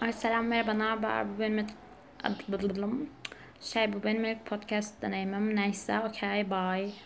Ay selam merhaba ne haber? Bu benim şey bu benim ilk podcast deneyimim. Neyse okey bye.